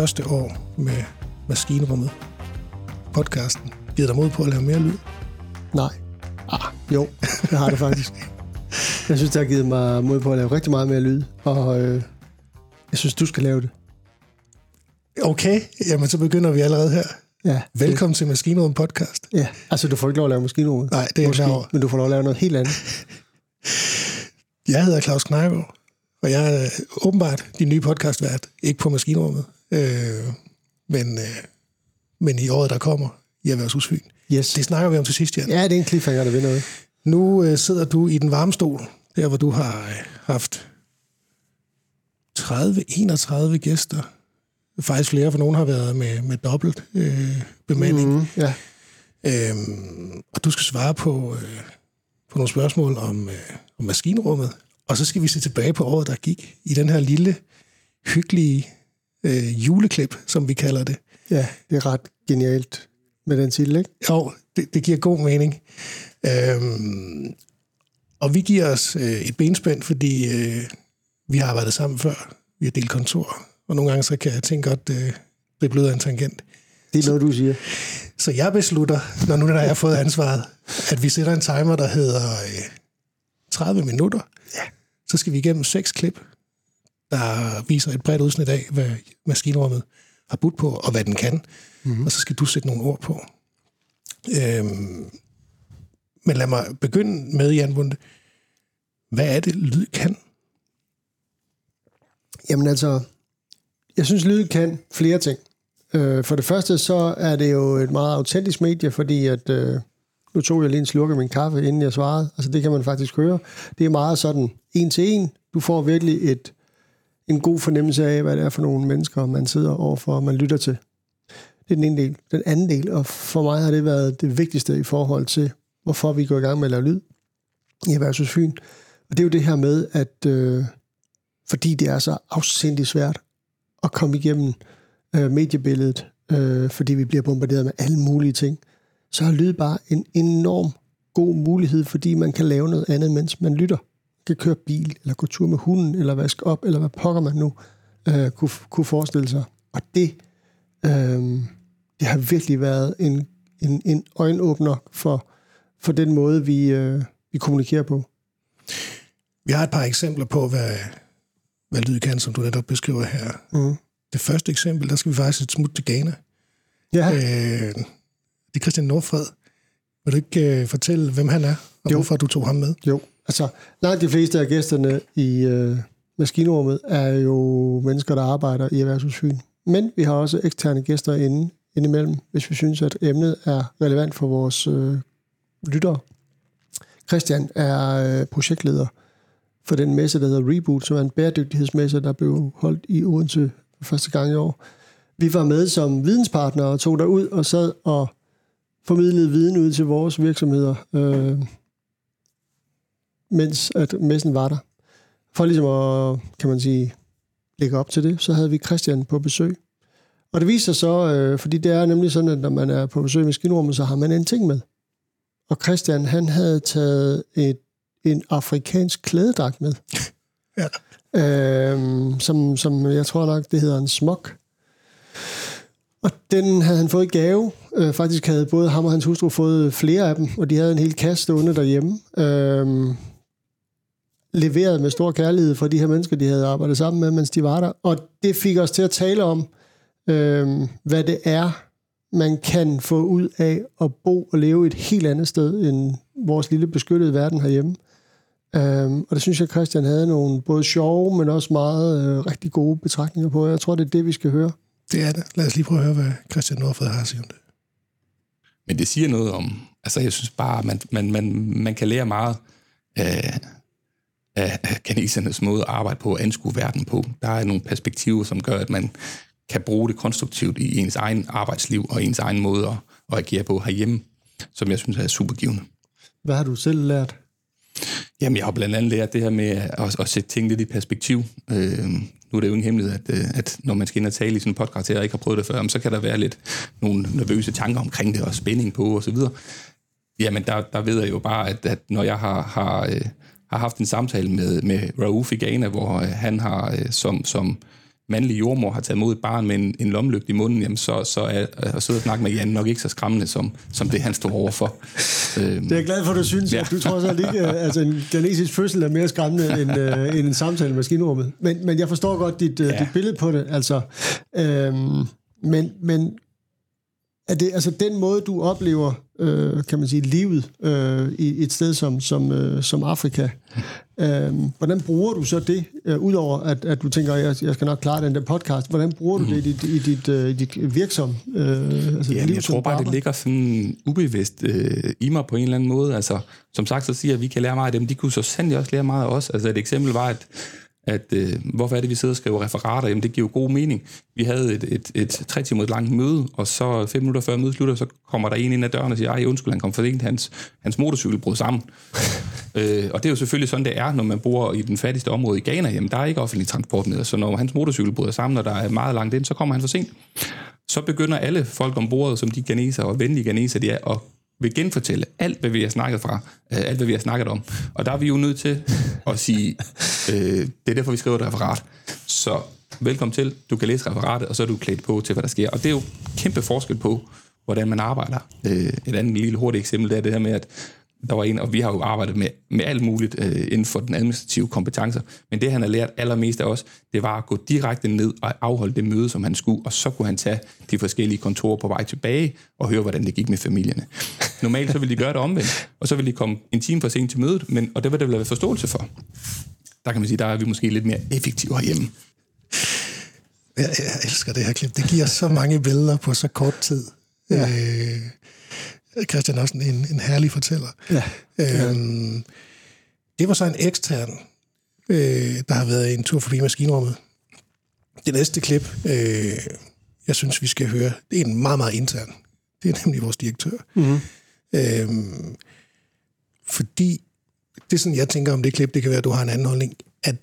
første år med Maskinrummet, podcasten, givet dig mod på at lave mere lyd? Nej. Ah, jo, det har det faktisk. Jeg synes, det har givet mig mod på at lave rigtig meget mere lyd, og øh, jeg synes, du skal lave det. Okay, jamen så begynder vi allerede her. Ja, Velkommen det, til Maskinrummet podcast. Ja, altså du får ikke lov at lave maskinrummet. Nej, det er Måske, jeg. Men du får lov at lave noget helt andet. Jeg hedder Claus Knejgaard, og jeg er åbenbart din nye podcastvært. Ikke på Maskinrummet, øh, men, øh, men i året, der kommer i Erhvervshusfyn. Yes. Det snakker vi om til sidst, Jan. Ja, det er en cliffhanger, der vil noget. Nu øh, sidder du i den varme stol, der hvor du har øh, haft 30-31 gæster. Faktisk flere, for nogen har været med, med dobbelt øh, bemanding. Mm, ja. Øhm, og du skal svare på, øh, på nogle spørgsmål om, øh, om maskinrummet. Og så skal vi se tilbage på året, der gik i den her lille, hyggelige øh, juleklip, som vi kalder det. ja, det er ret genialt med den titel, ikke? Jo, det, det giver god mening. Øhm, og vi giver os øh, et benspænd, fordi øh, vi har arbejdet sammen før. Vi har delt kontor, og nogle gange så kan jeg tænke godt, øh, det bliver en tangent. Det er noget, du siger. Så jeg beslutter, når nu der jeg har fået ansvaret, at vi sætter en timer, der hedder øh, 30 minutter. Ja. Så skal vi igennem seks klip, der viser et bredt udsnit af, hvad maskinrummet har budt på, og hvad den kan. Mm-hmm. Og så skal du sætte nogle ord på. Øhm, men lad mig begynde med, Jan Bunde. Hvad er det, lyd kan? Jamen altså, jeg synes, lyd kan flere ting. Øh, for det første, så er det jo et meget autentisk medie, fordi at, øh, nu tog jeg lige en slurk af min kaffe, inden jeg svarede. Altså, det kan man faktisk høre. Det er meget sådan en til en. Du får virkelig et, en god fornemmelse af, hvad det er for nogle mennesker, man sidder overfor, og man lytter til. Det er den ene del. Den anden del, og for mig har det været det vigtigste i forhold til, hvorfor vi går i gang med at lave lyd i Erhvervshus Fyn. Og det er jo det her med, at øh, fordi det er så afsindig svært at komme igennem øh, mediebilledet, øh, fordi vi bliver bombarderet med alle mulige ting, så er lyd bare en enorm god mulighed, fordi man kan lave noget andet, mens man lytter. Kan køre bil, eller gå tur med hunden, eller vaske op, eller hvad pokker man nu øh, kunne, kunne forestille sig. Og det, øh, det har virkelig været en, en, en øjenåbner for, for den måde, vi, øh, vi kommunikerer på. Vi har et par eksempler på, hvad, hvad lyd kan, som du netop beskriver her. Mm. Det første eksempel, der skal vi faktisk et smut til Ghana. Ja, Øh, det er Christian Nordfred. Vil du ikke øh, fortælle, hvem han er, og Jo. hvorfor du tog ham med? Jo, altså langt de fleste af gæsterne i øh, maskinrummet er jo mennesker, der arbejder i Erhvervshusfyn. Men vi har også eksterne gæster inde, indimellem, hvis vi synes, at emnet er relevant for vores øh, lyttere. Christian er øh, projektleder for den messe, der hedder Reboot, som er en bæredygtighedsmesse, der blev holdt i Odense for første gang i år. Vi var med som videnspartnere og tog derud og sad og formidlede viden ud til vores virksomheder. Øh, mens at messen var der. For ligesom at, kan man sige, lægge op til det, så havde vi Christian på besøg. Og det viser sig så, øh, fordi det er nemlig sådan, at når man er på besøg med skinrummet, så har man en ting med. Og Christian, han havde taget et, en afrikansk klædedragt med. Ja. Øhm, som, som jeg tror nok, det hedder en smok. Og den havde han fået i gave. Øh, faktisk havde både ham og hans hustru fået flere af dem, og de havde en hel kasse stående derhjemme. Øhm, leveret med stor kærlighed fra de her mennesker, de havde arbejdet sammen med, mens de var der. Og det fik os til at tale om, øhm, hvad det er, man kan få ud af at bo og leve et helt andet sted end vores lille beskyttede verden herhjemme. Øhm, og det synes jeg, Christian havde nogle både sjove, men også meget øh, rigtig gode betragtninger på. Jeg tror, det er det, vi skal høre. Det er det. Lad os lige prøve at høre, hvad Christian Nordfred har at sige om det. Men det siger noget om, altså jeg synes bare, man, man, man, man kan lære meget af, af kinesernes måde at arbejde på og anskue verden på. Der er nogle perspektiver, som gør, at man kan bruge det konstruktivt i ens egen arbejdsliv og ens egen måde at, at agere på herhjemme, som jeg synes er supergivende. Hvad har du selv lært? Jamen, jeg har blandt andet lært det her med at, at sætte ting lidt i perspektiv. Øh, nu er det jo ingen hemmelighed, at, øh, at når man skal ind og tale i sådan en podcast her, og ikke har prøvet det før, så kan der være lidt nogle nervøse tanker omkring det, og spænding på, og så videre. Jamen, der, der ved jeg jo bare, at, at når jeg har, har, øh, har haft en samtale med, med Raouf i Ghana, hvor øh, han har øh, som, som mandlig jordmor har taget mod et barn med en, en lommelygte i munden, jamen så, så er at sidde og snakke med Jan nok ikke så skræmmende, som, som det han står overfor. Øhm, det er jeg glad for, at du synes. Ja. At du tror så ikke, altså en ghanesisk fødsel er mere skræmmende end, øh, end en samtale med maskinrummet. Men, men jeg forstår godt dit, øh, ja. dit billede på det. Altså, øhm, men, men er det altså den måde, du oplever, øh, kan man sige, livet øh, i et sted som, som, øh, som Afrika? Øh, hvordan bruger du så det, øh, udover at, at du tænker, at jeg, jeg skal nok klare den der podcast, hvordan bruger du det i dit, i dit, øh, i dit virksom øh, altså Jamen, liv, jeg tror bare, det ligger sådan ubevidst øh, i mig på en eller anden måde. Altså, som sagt, så siger jeg, at vi kan lære meget af dem. De kunne så sandelig også lære meget af os. Altså, et eksempel var, at at øh, hvorfor er det, vi sidder og skriver referater? Jamen, det giver jo god mening. Vi havde et, et, et tre timer langt møde, og så fem minutter før mødet slutter, så kommer der en ind ad døren og siger, ej, undskyld, han kom for sent, hans, hans motorcykel brød sammen. øh, og det er jo selvfølgelig sådan, det er, når man bor i den fattigste område i Ghana. Jamen, der er ikke offentlig transport med, så når hans motorcykel bryder sammen, og der er meget langt ind, så kommer han for sent. Så begynder alle folk om bordet, som de ganeser og venlige ganeser, de er, at vil genfortælle alt, hvad vi har snakket fra, øh, alt, hvad vi har snakket om. Og der er vi jo nødt til at sige, øh, det er derfor, vi skriver et referat. Så velkommen til, du kan læse referatet, og så er du klædt på til, hvad der sker. Og det er jo kæmpe forskel på, hvordan man arbejder. Øh, et andet lille hurtigt eksempel, det er det her med, at der var en, og vi har jo arbejdet med, med alt muligt øh, inden for den administrative kompetencer, men det han har lært allermest af os, det var at gå direkte ned og afholde det møde, som han skulle, og så kunne han tage de forskellige kontorer på vej tilbage og høre, hvordan det gik med familierne. Normalt så ville de gøre det omvendt, og så ville de komme en time for sent til mødet, men, og det var der være forståelse for. Der kan man sige, der er vi måske lidt mere effektive herhjemme. Jeg, jeg elsker det her klip. Det giver så mange billeder på så kort tid. Ja. Øh, Christian også en, en herlig fortæller. Ja. Øhm, det var så en ekstern, øh, der har været en tur forbi maskinrummet. Det næste klip, øh, jeg synes, vi skal høre, det er en meget, meget intern. Det er nemlig vores direktør. Mm-hmm. Øhm, fordi det er sådan, jeg tænker om det klip, det kan være, at du har en anden holdning, at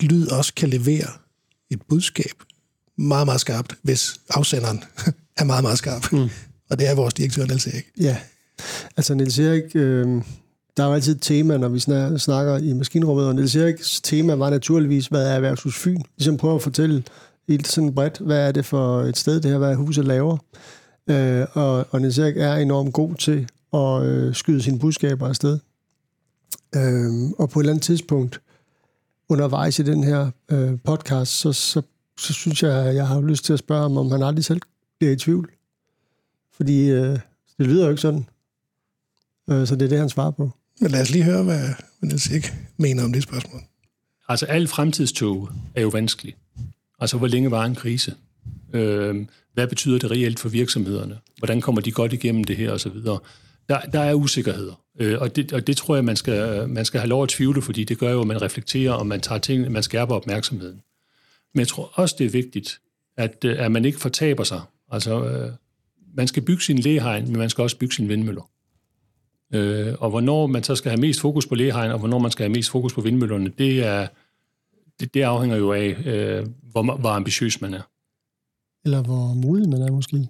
lyd også kan levere et budskab meget, meget skarpt, hvis afsenderen er meget, meget skarp. Mm. Og det er vores direktør, Niels Erik. Ja, altså Niels Erik, øh, der er jo altid et tema, når vi snakker i maskinrummet, og Niels Eriks tema var naturligvis, hvad er Erhvervshus Fyn? Ligesom prøve at fortælle helt sådan bredt, hvad er det for et sted, det her, hvad huset laver? Øh, og, og Niels Erik er enormt god til at øh, skyde sine budskaber afsted. Øh, og på et eller andet tidspunkt, undervejs i den her øh, podcast, så, så, så synes jeg, jeg har lyst til at spørge ham, om han aldrig selv bliver i tvivl. Fordi øh, det lyder jo ikke sådan. Øh, så det er det, han svarer på. Men lad os lige høre, hvad, hvad Niels ikke mener om det spørgsmål. Altså, al fremtidstog er jo vanskelig. Altså, hvor længe var en krise? Øh, hvad betyder det reelt for virksomhederne? Hvordan kommer de godt igennem det her, og så videre? Der, der er usikkerheder, øh, og, det, og det tror jeg, man skal, man skal have lov at tvivle, fordi det gør jo, at man reflekterer, og man tager ting, man skærper opmærksomheden. Men jeg tror også, det er vigtigt, at, øh, at man ikke fortaber sig. Altså, øh, man skal bygge sin læhegn, men man skal også bygge sin vindmøller. Øh, og hvornår man så skal have mest fokus på læhegn, og hvornår man skal have mest fokus på vindmøllerne, det, er, det, det afhænger jo af, øh, hvor, hvor ambitiøs man er. Eller hvor modig man er måske.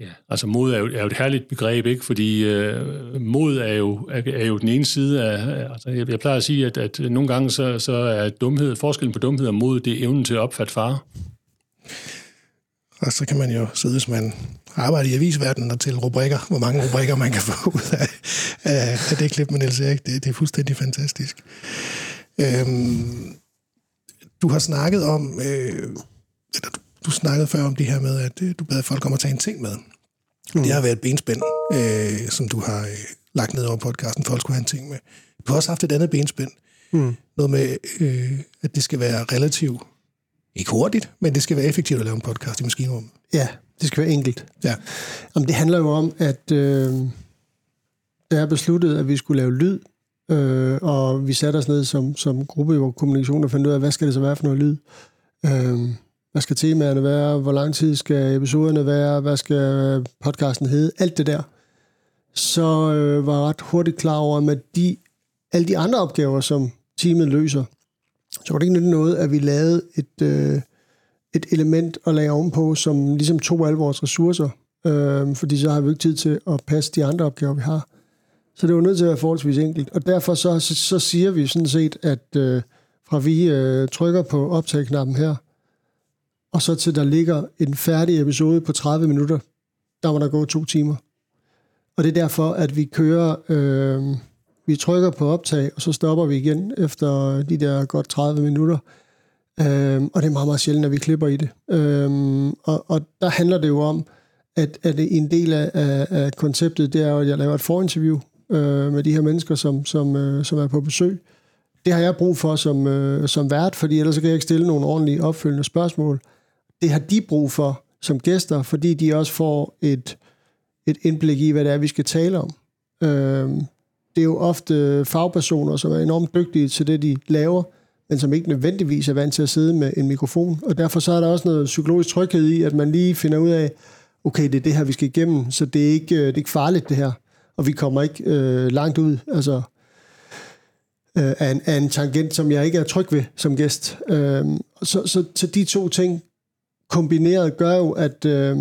Ja, altså mod er jo, er jo et herligt begreb, ikke? Fordi øh, mod er jo, er, er jo den ene side af... Altså, jeg, jeg plejer at sige, at, at nogle gange så, så er dumhed, forskellen på dumhed og mod, det er evnen til at opfatte fare. Og så kan man jo sidde, hvis man arbejder i avisverdenen og til rubrikker, hvor mange rubrikker man kan få ud af, af, af det klip med Niels Erik. Det, det er fuldstændig fantastisk. Øhm, du har snakket om, øh, eller du, du snakkede før om det her med, at øh, du bad folk om at tage en ting med. Mm. Det har været et benspænd, øh, som du har øh, lagt ned over podcasten, folk skulle have en ting med. Du har også haft et andet benspænd. Mm. Noget med, øh, at det skal være relativt ikke hurtigt, men det skal være effektivt at lave en podcast i maskinrummet. Ja, det skal være enkelt. Ja. Jamen, det handler jo om, at øh, der er besluttet, at vi skulle lave lyd, øh, og vi satte os ned som, som gruppe i vores kommunikation og fandt ud af, hvad skal det så være for noget lyd? Øh, hvad skal temaerne være? Hvor lang tid skal episoderne være? Hvad skal podcasten hedde? Alt det der. Så øh, var jeg ret hurtigt klar over, at med de, alle de andre opgaver, som teamet løser, så var det ikke noget, at vi lavede et, øh, et element at lage ovenpå, som ligesom tog alle vores ressourcer, øh, fordi så har vi ikke tid til at passe de andre opgaver, vi har. Så det var nødt til at være forholdsvis enkelt. Og derfor så, så, så siger vi sådan set, at øh, fra vi øh, trykker på optageknappen her, og så til der ligger en færdig episode på 30 minutter, der må der gå to timer. Og det er derfor, at vi kører, øh, vi trykker på optag, og så stopper vi igen efter de der godt 30 minutter. Øhm, og det er meget, meget sjældent, at vi klipper i det. Øhm, og, og der handler det jo om, at, at en del af, af, af konceptet, det er at jeg laver et forinterview øh, med de her mennesker, som, som, øh, som er på besøg. Det har jeg brug for som, øh, som vært, fordi ellers kan jeg ikke stille nogle ordentlige opfølgende spørgsmål. Det har de brug for som gæster, fordi de også får et, et indblik i, hvad det er, vi skal tale om. Øh, det er jo ofte fagpersoner, som er enormt dygtige til det, de laver, men som ikke nødvendigvis er vant til at sidde med en mikrofon. Og derfor så er der også noget psykologisk tryghed i, at man lige finder ud af, okay, det er det her, vi skal igennem, så det er ikke, øh, det er ikke farligt, det her. Og vi kommer ikke øh, langt ud altså, øh, af, en, af en tangent, som jeg ikke er tryg ved som gæst. Øh, så, så, så de to ting kombineret gør jo, at, øh,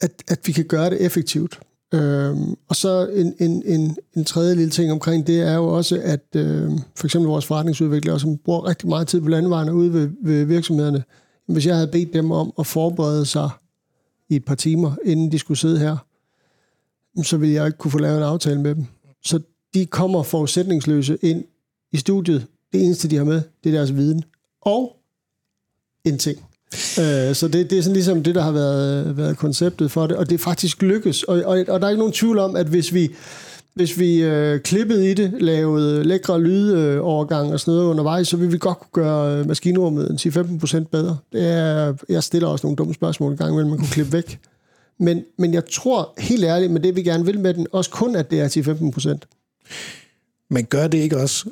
at, at vi kan gøre det effektivt. Øhm, og så en, en, en, en tredje lille ting omkring det er jo også, at øh, for eksempel vores forretningsudviklere, som bruger rigtig meget tid på landevejene ude ved, ved virksomhederne, hvis jeg havde bedt dem om at forberede sig i et par timer, inden de skulle sidde her, så ville jeg ikke kunne få lavet en aftale med dem. Så de kommer forudsætningsløse ind i studiet. Det eneste, de har med, det er deres viden. Og en ting. Øh, så det, det er sådan ligesom det, der har været, været konceptet for det, og det er faktisk lykkes. Og, og, og der er ikke nogen tvivl om, at hvis vi, hvis vi øh, klippede i det, lavede lækre lydovergang og sådan noget undervejs, så ville vi godt kunne gøre øh, maskinrummet 10-15% bedre. Det er, jeg stiller også nogle dumme spørgsmål en gang imellem, man kunne klippe væk. Men, men jeg tror helt ærligt, med det vi gerne vil med den, også kun at det er 10-15%. Men gør det ikke også,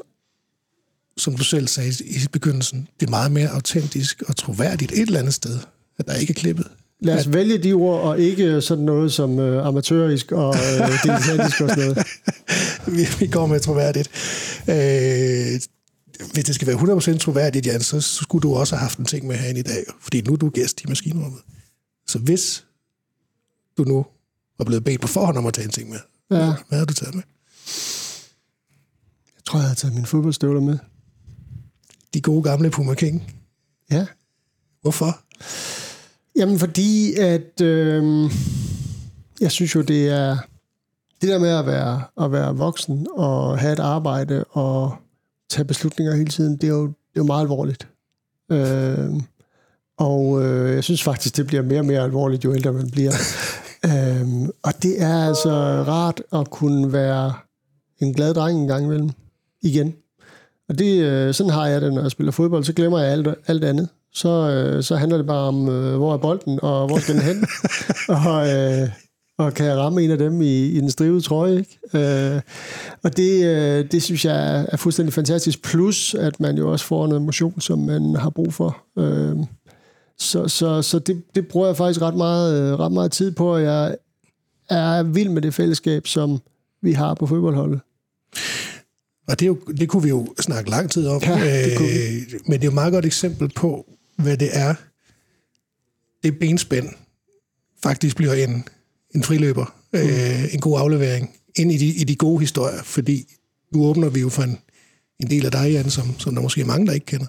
som du selv sagde i begyndelsen, det er meget mere autentisk og troværdigt et eller andet sted, at der ikke er klippet. Lad os vælge de ord, og ikke sådan noget som øh, amatørisk og øh, dilettantisk og sådan noget. vi, vi går med troværdigt. Øh, hvis det skal være 100% troværdigt, Jan, så skulle du også have haft en ting med herinde i dag, fordi nu er du gæst i maskinrummet. Så hvis du nu var blevet bedt på forhånd om at tage en ting med, ja. hvad har du taget med? Jeg tror, jeg har taget mine fodboldstøvler med. De gode gamle Puma King? Ja. Hvorfor? Jamen, fordi at øh, jeg synes jo, det er det der med at være, at være voksen og have et arbejde og tage beslutninger hele tiden, det er jo, det er jo meget alvorligt. Øh, og øh, jeg synes faktisk, det bliver mere og mere alvorligt, jo ældre man bliver. øh, og det er altså rart at kunne være en glad dreng en gang imellem. Igen. Og det, øh, sådan har jeg det, når jeg spiller fodbold. Så glemmer jeg alt, alt andet. Så, øh, så handler det bare om, øh, hvor er bolden, og hvor skal den hen? og, og kan jeg ramme en af dem i, i den strivede trøje. Ikke? Øh, og det, øh, det synes jeg er fuldstændig fantastisk. Plus, at man jo også får noget motion, som man har brug for. Øh, så så, så det, det bruger jeg faktisk ret meget, ret meget tid på, og jeg er vild med det fællesskab, som vi har på fodboldholdet. Og det, er jo, det kunne vi jo snakke lang tid om, ja, det kunne vi. Øh, men det er jo et meget godt eksempel på, hvad det er, det benspænd faktisk bliver en, en friløber, mm. øh, en god aflevering ind i de, i de gode historier, fordi nu åbner vi jo for en, en del af dig, Jan, som, som der måske er mange, der ikke kender.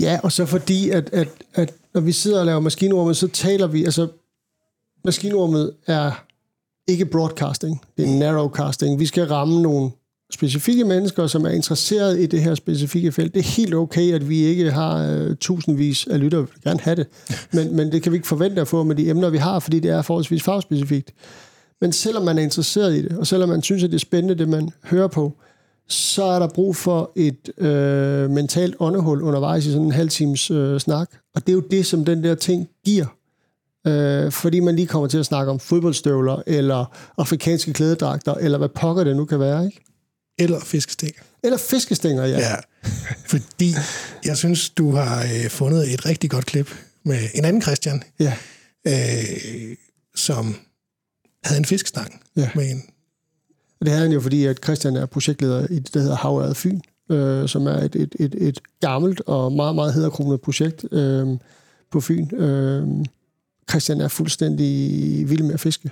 Ja, og så fordi, at, at, at når vi sidder og laver maskinrummet, så taler vi, altså maskinrummet er ikke broadcasting, det er narrowcasting. Vi skal ramme nogle specifikke mennesker, som er interesseret i det her specifikke felt. Det er helt okay, at vi ikke har uh, tusindvis af lyttere. Vi vil gerne have det. Men, men det kan vi ikke forvente at få med de emner, vi har, fordi det er forholdsvis fagspecifikt. Men selvom man er interesseret i det, og selvom man synes, at det er spændende, det man hører på, så er der brug for et øh, mentalt åndehul undervejs i sådan en halv times øh, snak. Og det er jo det, som den der ting giver. Øh, fordi man lige kommer til at snakke om fodboldstøvler, eller afrikanske klædedragter, eller hvad pokker det nu kan være, ikke? Eller fiskestænger. Eller fiskestænger, ja. Ja, fordi jeg synes, du har øh, fundet et rigtig godt klip med en anden Christian, ja. øh, som havde en fiskestang Ja. med en Og det havde han jo, fordi at Christian er projektleder i det, der hedder Havøret Fyn, øh, som er et, et, et, et gammelt og meget, meget hedderkronet projekt øh, på Fyn. Øh, Christian er fuldstændig vild med at fiske.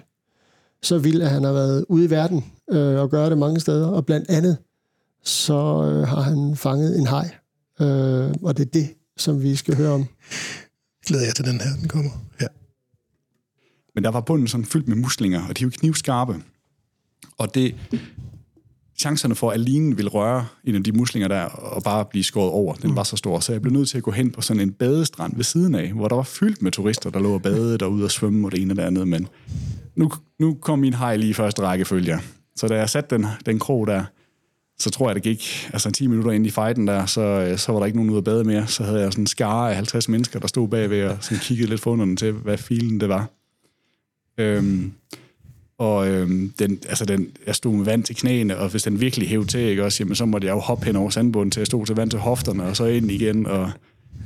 Så vild, at han har været ude i verden øh, og gøre det mange steder, og blandt andet så øh, har han fanget en haj. Øh, og det er det, som vi skal høre om. glæder jeg til den her, den kommer. Ja. Men der var bunden sådan fyldt med muslinger, og de er jo knivskarpe. Og det, chancerne for, at linen ville røre en af de muslinger der, og bare blive skåret over, den var så stor. Så jeg blev nødt til at gå hen på sådan en badestrand ved siden af, hvor der var fyldt med turister, der lå og badede derude og svømme og det ene og det andet. Men nu, nu kom min hej lige i første række, følger Så da jeg satte den, den krog der, så tror jeg, det gik altså 10 minutter ind i fighten der, så, så var der ikke nogen ude at bade mere. Så havde jeg sådan en skare af 50 mennesker, der stod bagved og sådan kiggede lidt forundrende til, hvad filen det var. Øhm, og øhm, den, altså den, jeg stod med vand til knæene, og hvis den virkelig hævde til, ikke, også, jamen, så måtte jeg jo hoppe hen over sandbunden til at stå til vand til hofterne, og så ind igen, og,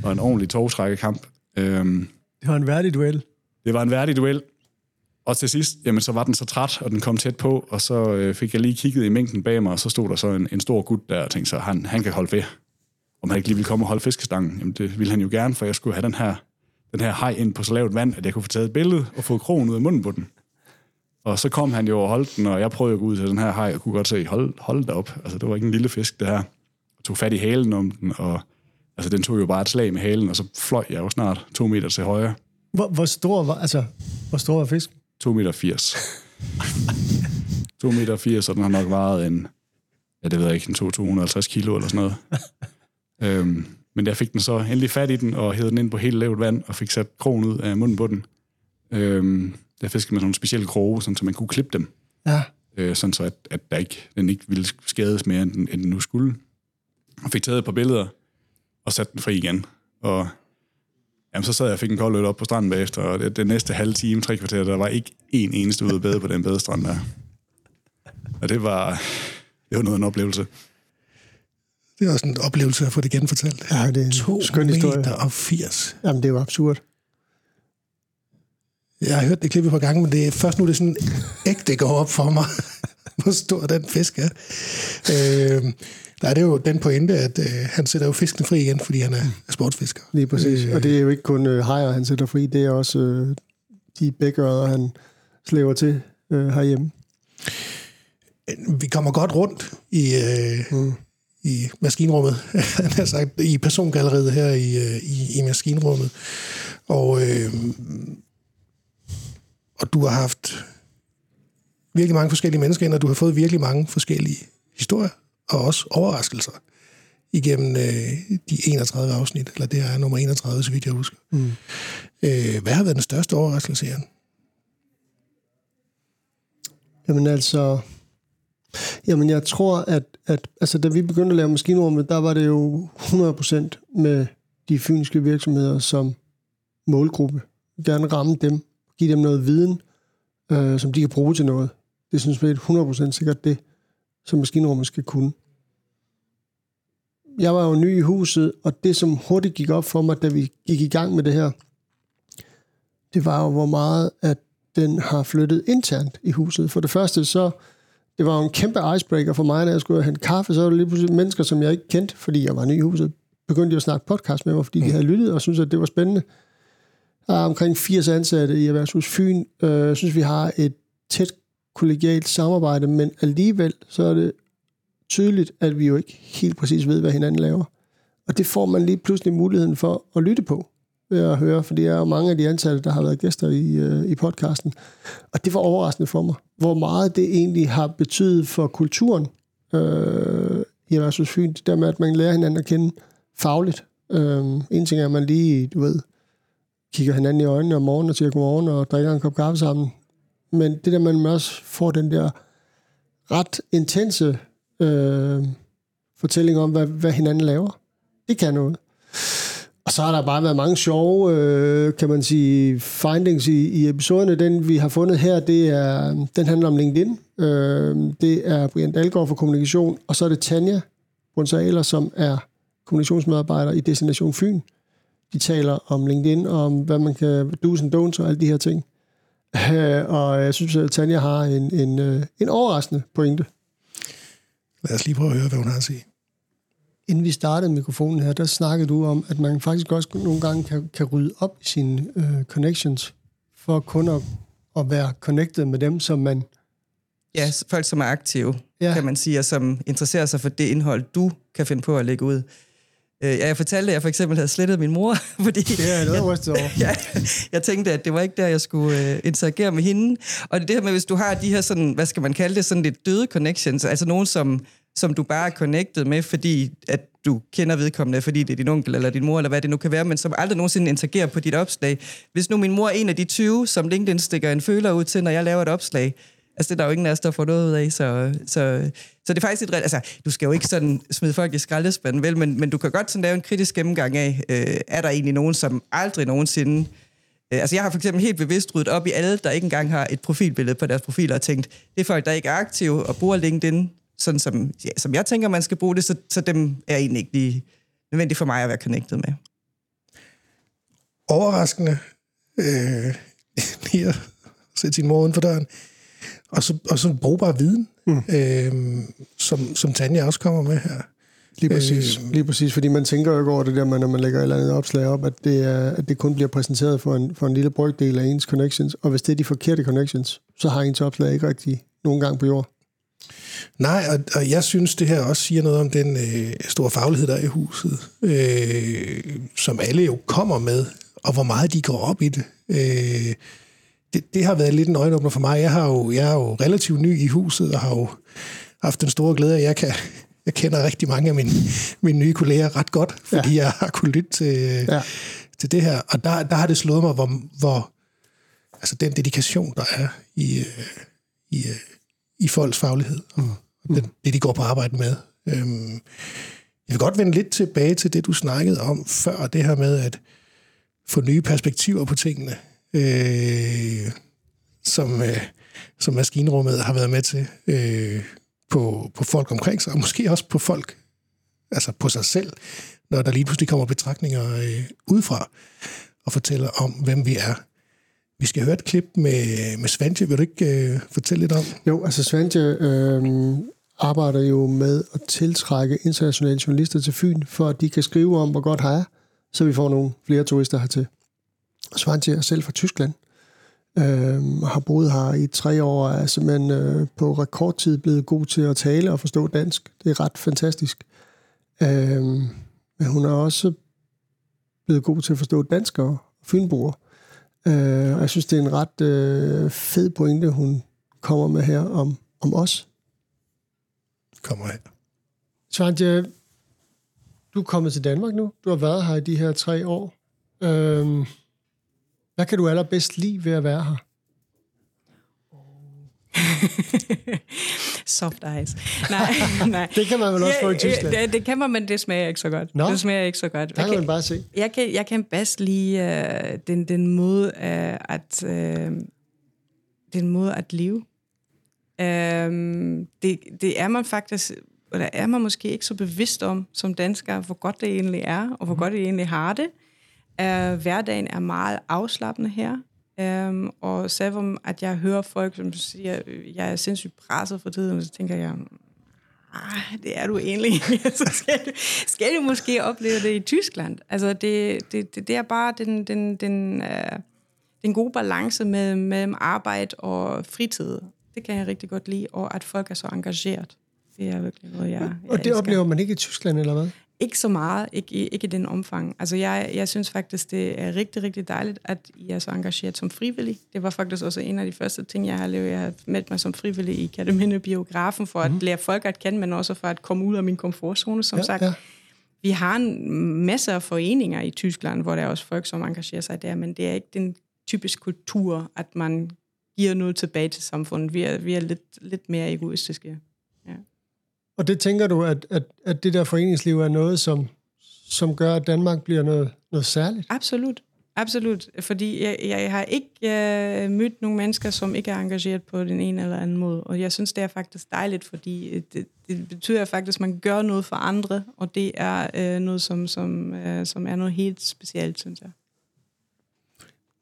og en ordentlig togstrækkekamp. Øhm, Det var en værdig duel. det var en værdig duel. Og til sidst, jamen, så var den så træt, og den kom tæt på, og så øh, fik jeg lige kigget i mængden bag mig, og så stod der så en, en stor gut der, og tænkte så, han, han kan holde ved. Om han ikke lige ville komme og holde fiskestangen, jamen det ville han jo gerne, for jeg skulle have den her, den her hej ind på så lavt vand, at jeg kunne få taget et billede og få krogen ud af munden på den. Og så kom han jo og holdt den, og jeg prøvede at gå ud til den her hej, og kunne godt se, hold, hold da op. Altså, det var ikke en lille fisk, det her. Jeg tog fat i halen om den, og altså, den tog jo bare et slag med halen, og så fløj jeg jo snart to meter til højre. Hvor, hvor stor var, altså, hvor stor var fisken? 2 meter 80. 2 meter 80, og den har nok vejet en, ja, det ved jeg ikke, en 250 kilo eller sådan noget. øhm, men jeg fik den så endelig fat i den, og hævede den ind på helt lavt vand, og fik sat krogen ud af munden på den. Øhm, jeg fiskede med sådan nogle specielle kroge, sådan, så man kunne klippe dem, Ja. øh, sådan så at, at der ikke, den ikke ville skades mere, end, den- end den nu skulle. Og fik taget et par billeder, og sat den fri igen. Og Jamen, så sad jeg og fik en kold øl op på stranden bagefter, og det, det næste halve time, tre kvarter, der var ikke en eneste ude at bade på den badestrand der. Og det var, det var noget af en oplevelse. Det er også en oplevelse at få det genfortalt. Ja, det er en 2 skøn historie. meter og 80. Jamen, det er jo absurd. Jeg har hørt det klippe et par gange, men det er først nu, det er sådan ægte går op for mig, hvor stor den fisk er. Øh, der er det jo den pointe, at øh, han sætter jo fisken fri igen, fordi han er sportsfisker. Lige præcis. Øh, Og det er jo ikke kun øh, hajer, han sætter fri, det er også øh, de bækørder, han slæver til øh, herhjemme. vi kommer godt rundt i, øh, mm. i maskinrummet, han sagt, i persongalleriet her i, øh, i, i maskinrummet. Og, øh, og du har haft virkelig mange forskellige mennesker ind, og du har fået virkelig mange forskellige historier, og også overraskelser igennem øh, de 31 afsnit, eller det er nummer 31, så vidt jeg husker. Mm. Øh, hvad har været den største overraskelse, Jan? Jamen altså, jamen jeg tror, at, at altså, da vi begyndte at lave maskinrummet, der var det jo 100% med de fynske virksomheder som målgruppe. Vi gerne ramme dem, give dem noget viden, øh, som de kan bruge til noget. Det synes vi er 100% sikkert det, som maskinrummet skal kunne. Jeg var jo ny i huset, og det, som hurtigt gik op for mig, da vi gik i gang med det her, det var jo, hvor meget, at den har flyttet internt i huset. For det første, så det var jo en kæmpe icebreaker for mig, når jeg skulle hente kaffe, så var det lige pludselig mennesker, som jeg ikke kendte, fordi jeg var ny i huset, begyndte de at snakke podcast med mig, fordi de havde lyttet og syntes, at det var spændende. Der er omkring 80 ansatte i Erhvervshus Fyn. Øh, jeg synes, vi har et tæt kollegialt samarbejde, men alligevel så er det tydeligt, at vi jo ikke helt præcis ved, hvad hinanden laver. Og det får man lige pludselig muligheden for at lytte på ved at høre, for det er jo mange af de ansatte, der har været gæster i, øh, i podcasten. Og det var overraskende for mig, hvor meget det egentlig har betydet for kulturen øh, i Erhvervshus Fyn. Det der med, at man lærer hinanden at kende fagligt. Øh, en ting er, at man lige, du ved, kigger hinanden i øjnene om morgenen og siger godmorgen og drikker en kop kaffe sammen. Men det der, man også får den der ret intense øh, fortælling om, hvad, hvad hinanden laver. Det kan noget. Og så har der bare været mange sjove, øh, kan man sige, findings i, i episoderne. Den, vi har fundet her, det er, den handler om LinkedIn. Øh, det er Brian Dalgaard for kommunikation, og så er det Tanja Brunsaler, som er kommunikationsmedarbejder i Destination Fyn. De taler om LinkedIn, og om hvad man kan, do's and don'ts og alle de her ting. Øh, og jeg synes, at Tanja har en, en, øh, en overraskende pointe. Lad os lige prøve at høre, hvad hun har at sige. Inden vi startede mikrofonen her, der snakkede du om, at man faktisk også nogle gange kan, kan rydde op i sine øh, connections, for kun at, at være connected med dem, som man... Ja, folk, som er aktive, ja. kan man sige, og som interesserer sig for det indhold, du kan finde på at lægge ud. Øh, jeg fortalte, at jeg for eksempel havde slettet min mor, fordi Det er noget rystet over. jeg, jeg tænkte, at det var ikke der, jeg skulle øh, interagere med hende. Og det det her med, hvis du har de her sådan, hvad skal man kalde det, sådan lidt døde connections, altså nogen, som, som du bare er connected med, fordi at du kender vedkommende, fordi det er din onkel eller din mor, eller hvad det nu kan være, men som aldrig nogensinde interagerer på dit opslag. Hvis nu min mor er en af de 20, som LinkedIn stikker en føler ud til, når jeg laver et opslag, Altså, det er der jo ingen af os, der får noget ud af, så, så, så det er faktisk et... Altså, du skal jo ikke sådan smide folk i skraldespanden, vel, men, men du kan godt sådan lave en kritisk gennemgang af, øh, er der egentlig nogen, som aldrig nogensinde... Øh, altså, jeg har for eksempel helt bevidst ryddet op i alle, der ikke engang har et profilbillede på deres profiler, og tænkt, det er folk, der ikke er aktive og bruger LinkedIn, sådan som, ja, som jeg tænker, man skal bruge det, så, så dem er egentlig ikke lige nødvendigt for mig at være connected med. Overraskende øh, lige at sætte sin mor uden for døren. Og så, og så brugbar viden, mm. øh, som, som Tanja også kommer med her. Lige præcis, øh, lige præcis, fordi man tænker jo ikke over det der, når man lægger et eller andet opslag op, at det, er, at det kun bliver præsenteret for en, for en lille brygdel af ens connections, og hvis det er de forkerte connections, så har ens opslag ikke rigtig nogen gang på jord. Nej, og, og jeg synes, det her også siger noget om den øh, store faglighed, der er i huset, øh, som alle jo kommer med, og hvor meget de går op i det. Øh, det, det har været lidt en øjenåbner for mig. Jeg, har jo, jeg er jo relativt ny i huset, og har jo haft den store glæde, at jeg kan jeg kender rigtig mange af mine, mine nye kolleger ret godt, fordi ja. jeg har kunnet lytte til, ja. til det her. Og der, der har det slået mig, hvor, hvor altså den dedikation, der er i, i, i folks faglighed, og den, det, de går på arbejde med. Øhm, jeg vil godt vende lidt tilbage til det, du snakkede om før, det her med at få nye perspektiver på tingene, øh, som, øh, som maskinrummet har været med til. Øh, på, på folk omkring sig, og måske også på folk, altså på sig selv, når der lige pludselig kommer betragtninger øh, udefra og fortæller om, hvem vi er. Vi skal høre et klip med, med Svante. Vil du ikke øh, fortælle lidt om? Jo, altså Svante øh, arbejder jo med at tiltrække internationale journalister til Fyn, for at de kan skrive om, hvor godt her er, så vi får nogle flere turister hertil. Svante er selv fra Tyskland, øh, har boet her i tre år, og er simpelthen øh, på rekordtid blevet god til at tale og forstå dansk. Det er ret fantastisk. Øh, men hun er også blevet god til at forstå danskere og fynboer. Øh, og jeg synes, det er en ret øh, fed pointe, hun kommer med her om, om os. Kommer her. Svante, du er kommet til Danmark nu. Du har været her i de her tre år. Øh, hvad kan du allerbedst lide ved at være her? Soft ice. Nej, nej. det kan man vel også få i Tyskland? Det, det kan man, men det smager ikke så godt. Nå, det smager ikke så godt. Der kan man bare se. Jeg kan, jeg kan bedst lide uh, den, den måde uh, at uh, den måde at leve. Uh, det, det er man faktisk eller er man måske ikke så bevidst om som dansker, hvor godt det egentlig er, og hvor mm. godt det egentlig har det. Uh, hverdagen er meget afslappende her. Um, og selvom at jeg hører folk, som siger, at jeg er sindssygt presset for tiden, så tænker jeg, ah, det er du egentlig. så skal du, skal du måske opleve det i Tyskland. Altså, det, det, det, det er bare den, den, den, uh, den gode balance med, mellem arbejde og fritid. Det kan jeg rigtig godt lide, og at folk er så engageret. Det er virkelig noget, jeg, jeg Og det elsker. oplever man ikke i Tyskland, eller hvad? Ikke så meget, ikke, ikke i den omfang. Altså jeg, jeg synes faktisk, det er rigtig, rigtig dejligt, at I er så engageret som frivillig. Det var faktisk også en af de første ting, jeg har lavet. Jeg har meldt mig som frivillig i Kataminde Biografen, for at mm. lære folk at kende, men også for at komme ud af min komfortzone, som ja, sagt. Ja. Vi har en masse af foreninger i Tyskland, hvor der er også folk, som engagerer sig der, men det er ikke den typiske kultur, at man giver noget tilbage til samfundet. Vi er, vi er lidt, lidt mere egoistiske. Og det tænker du, at, at, at det der foreningsliv er noget, som, som gør, at Danmark bliver noget, noget særligt? Absolut. Absolut, fordi jeg, jeg har ikke uh, mødt nogle mennesker, som ikke er engageret på den ene eller anden måde, og jeg synes, det er faktisk dejligt, fordi det, det betyder faktisk, at man gør noget for andre, og det er uh, noget, som, som, uh, som er noget helt specielt, synes jeg.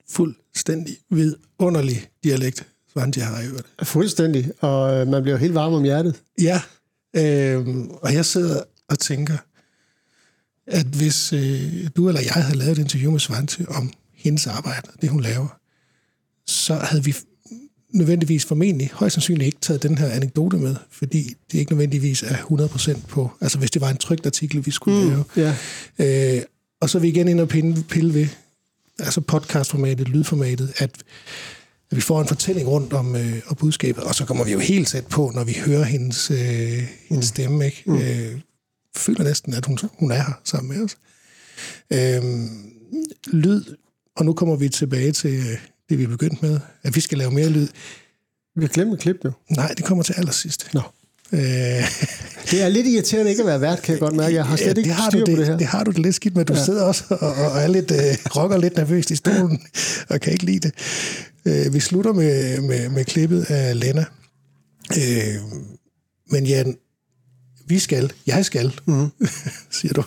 Fuldstændig vidunderlig dialekt, Svante har i øvrigt. Fuldstændig, og man bliver helt varm om hjertet. Ja, Øhm, og jeg sidder og tænker, at hvis øh, du eller jeg havde lavet et interview med Svante om hendes arbejde, det hun laver, så havde vi nødvendigvis formentlig højst sandsynligt ikke taget den her anekdote med, fordi det ikke nødvendigvis er 100% på, altså hvis det var en trygt artikel, vi skulle mm, lave. Ja. Øh, og så er vi igen inde og pille, pille ved, altså podcastformatet, lydformatet, at, at vi får en fortælling rundt om, øh, om budskabet, og så kommer vi jo helt tæt på, når vi hører hendes, øh, hendes stemme, ikke? Mm. Øh, føler næsten, at hun, hun er her sammen med os. Øh, lyd, og nu kommer vi tilbage til øh, det, vi er begyndt med, at vi skal lave mere lyd. Vi har glemt et klip, jo. Nej, det kommer til allersidst. Nå. Øh, Det er lidt irriterende ikke at være vært, kan jeg godt mærke. Jeg har slet ikke det har, styr du på det, det her. det har du det lidt skidt med. Du ja. sidder også og, og er lidt, øh, rocker lidt nervøst i stolen, og kan ikke lide det. Øh, vi slutter med, med, med klippet af Lena. Øh, men Jan, vi skal, jeg skal, mm. siger du,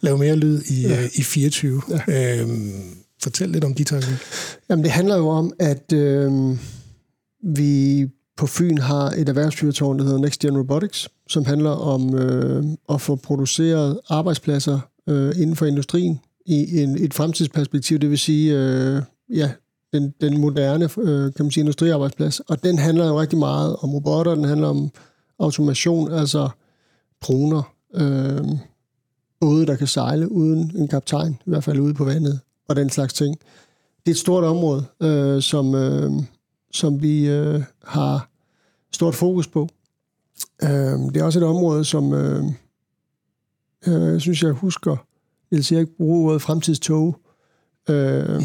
lave mere lyd i, ja. øh, i 24. Ja. Øh, fortæl lidt om de tanker. Jamen, det handler jo om, at øh, vi på Fyn har et erhvervsfyrtårn, der hedder Next Gen Robotics, som handler om øh, at få produceret arbejdspladser øh, inden for industrien i en, et fremtidsperspektiv, det vil sige, øh, ja, den, den moderne, øh, kan man sige, industriarbejdsplads. Og den handler jo rigtig meget om robotter, den handler om automation, altså droner, øh, både der kan sejle uden en kaptajn, i hvert fald ude på vandet, og den slags ting. Det er et stort område, øh, som, øh, som vi øh, har stort fokus på. Øh, det er også et område, som øh, øh, jeg synes, jeg husker, jeg siger ikke bruge ordet fremtidstog. Øh,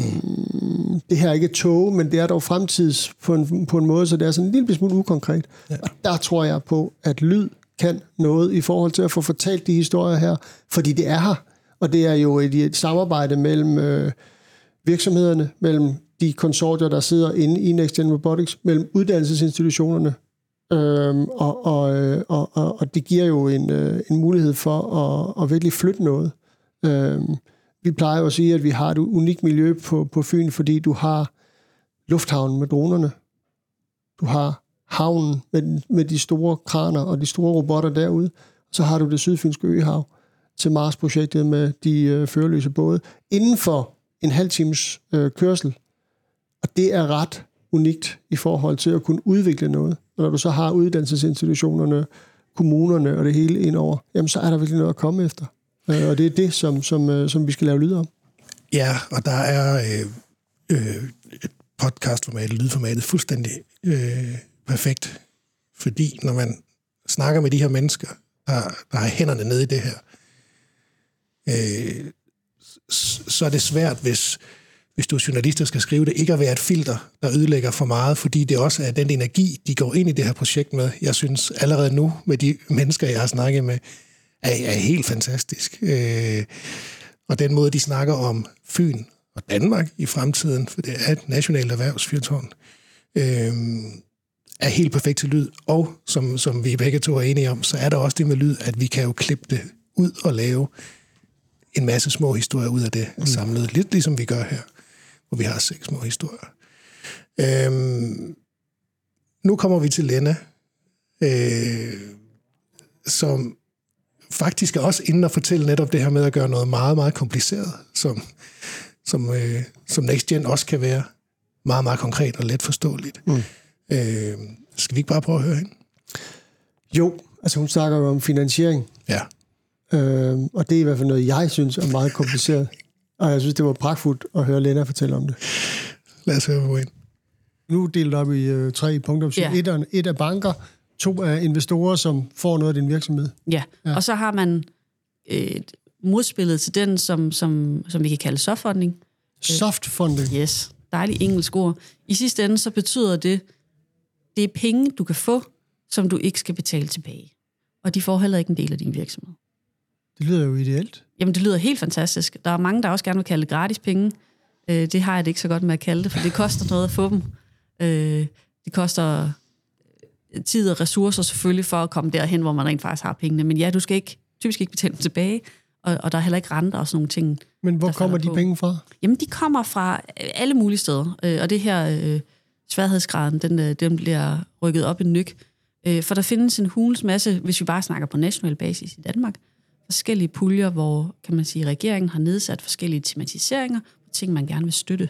det her er ikke tog, men det er dog fremtids på en, på en måde, så det er sådan en lille smule ukonkret. Ja. Og der tror jeg på, at lyd kan noget i forhold til at få fortalt de historier her, fordi det er her, og det er jo et, et samarbejde mellem øh, virksomhederne, mellem de konsortier, der sidder inde i Next Gen Robotics, mellem uddannelsesinstitutionerne, øhm, og, og, øh, og, og, og det giver jo en, øh, en mulighed for at, at virkelig flytte noget. Øhm, vi plejer jo at sige, at vi har et unikt miljø på, på Fyn, fordi du har lufthavnen med dronerne, du har havnen med, med de store kraner og de store robotter derude, så har du det sydfynske øhav til Mars-projektet med de øh, førerløse både, inden for en halv times øh, kørsel. Og det er ret unikt i forhold til at kunne udvikle noget. Og når du så har uddannelsesinstitutionerne, kommunerne og det hele indover, jamen så er der virkelig noget at komme efter. Øh, og det er det, som, som, øh, som vi skal lave lyd om. Ja, og der er øh, øh, podcastformatet, lydformatet, fuldstændig øh, perfekt. Fordi når man snakker med de her mennesker, der, der har hænderne nede i det her, øh, så er det svært, hvis, hvis du er journalist og skal skrive det, ikke at være et filter, der ødelægger for meget, fordi det også er den energi, de går ind i det her projekt med. Jeg synes allerede nu, med de mennesker, jeg har snakket med, er, er helt fantastisk. Øh, og den måde, de snakker om Fyn og Danmark i fremtiden, for det er et nationalt erhvervsfyrtårn, øh, er helt perfekt til lyd. Og som, som vi begge to er enige om, så er der også det med lyd, at vi kan jo klippe det ud og lave en masse små historier ud af det mm. samlet. Lidt ligesom vi gør her, hvor vi har seks små historier. Øhm, nu kommer vi til Lena, øh, som faktisk er også inde og fortælle netop det her med at gøre noget meget, meget kompliceret, som, som, øh, som Next Gen også kan være meget, meget konkret og let forståeligt. Mm. Øh, skal vi ikke bare prøve at høre hende? Jo, altså hun snakker jo om finansiering. Ja. Øh, og det er i hvert fald noget, jeg synes er meget kompliceret. Og jeg synes, det var pragtfuldt at høre Lena fortælle om det. Lad os høre på en. Nu er delt op i øh, tre punkter. Så Ja. et, er, et er banker, to er investorer, som får noget af din virksomhed. Ja. ja, og så har man et modspillet til den, som, som, som vi kan kalde softfunding. Soft funding. Yes, dejligt engelsk ord. I sidste ende så betyder det, det er penge, du kan få, som du ikke skal betale tilbage. Og de får heller ikke en del af din virksomhed. Det lyder jo ideelt. Jamen, det lyder helt fantastisk. Der er mange, der også gerne vil kalde det gratis penge. Øh, det har jeg det ikke så godt med at kalde det, for det koster noget at få dem. Øh, det koster tid og ressourcer selvfølgelig for at komme derhen, hvor man rent faktisk har pengene. Men ja, du skal ikke, typisk ikke betale dem tilbage, og, og der er heller ikke renter og sådan nogle ting. Men hvor kommer de på. penge fra? Jamen, de kommer fra øh, alle mulige steder, øh, og det her øh, sværhedsgraden, den, øh, den bliver rykket op en nyk. Øh, for der findes en hulens masse, hvis vi bare snakker på national basis i Danmark, forskellige puljer, hvor kan man sige, regeringen har nedsat forskellige tematiseringer på ting, man gerne vil støtte.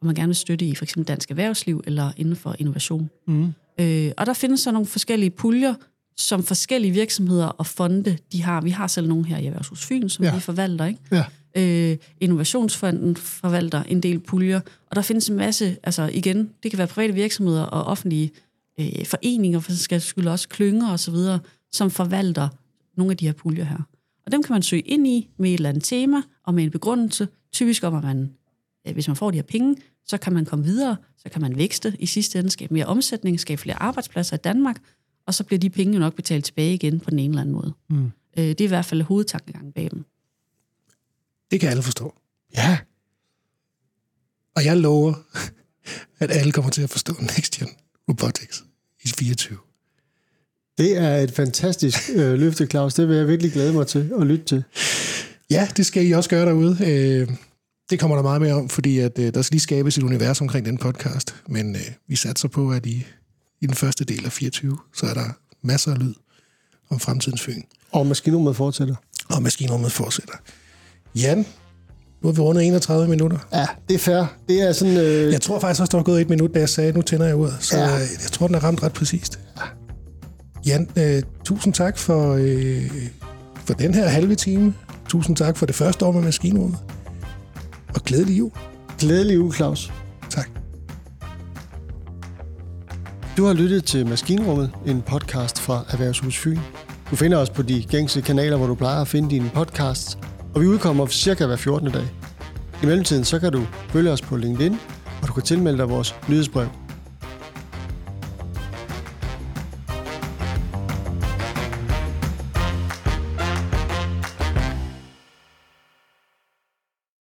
og man gerne vil støtte i for eksempel dansk erhvervsliv eller inden for innovation. Mm. Øh, og der findes så nogle forskellige puljer, som forskellige virksomheder og fonde, de har. Vi har selv nogle her i Erhvervshus Fyn, som Ja. vi forvalter, ikke? Ja. Øh, Innovationsfonden forvalter en del puljer, og der findes en masse, altså igen, det kan være private virksomheder og offentlige øh, foreninger, for skal skyld også klynger og så videre, som forvalter nogle af de her puljer her. Og dem kan man søge ind i med et eller andet tema og med en begrundelse, typisk om, at man, hvis man får de her penge, så kan man komme videre, så kan man vækste i sidste ende, skabe mere omsætning, skabe flere arbejdspladser i Danmark, og så bliver de penge jo nok betalt tilbage igen på den ene eller anden måde. Mm. Øh, det er i hvert fald hovedtankegangen bag dem. Det kan alle forstå. Ja. Og jeg lover, at alle kommer til at forstå Next Gen Robotics i 24. Det er et fantastisk øh, løfte, Claus. Det vil jeg virkelig glæde mig til at lytte til. Ja, det skal I også gøre derude. Øh, det kommer der meget mere om, fordi at, øh, der skal lige skabes et univers omkring den podcast. Men øh, vi satser på, at i, i den første del af 24, så er der masser af lyd om fremtidens Fyn. Og maskinrummet fortsætter. Og maskinrummet fortsætter. Jan, nu har vi rundet 31 minutter. Ja, det er fair. Det er sådan... Øh, Jeg tror faktisk også, der var gået et minut, da jeg sagde, nu tænder jeg ud. Så Ja. ja. jeg tror, den er ramt ret præcist. Jan, øh, tusind tak for, øh, for den her halve time. Tusind tak for det første år med maskinrummet. Og glædelig jul. Glædelig uge, Claus. Tak. Du har lyttet til Maskinrummet, en podcast fra Erhvervshus Fyn. Du finder os på de gængse kanaler, hvor du plejer at finde dine podcasts, og vi udkommer cirka hver 14. dag. I mellemtiden så kan du følge os på LinkedIn, og du kan tilmelde dig vores nyhedsbrev.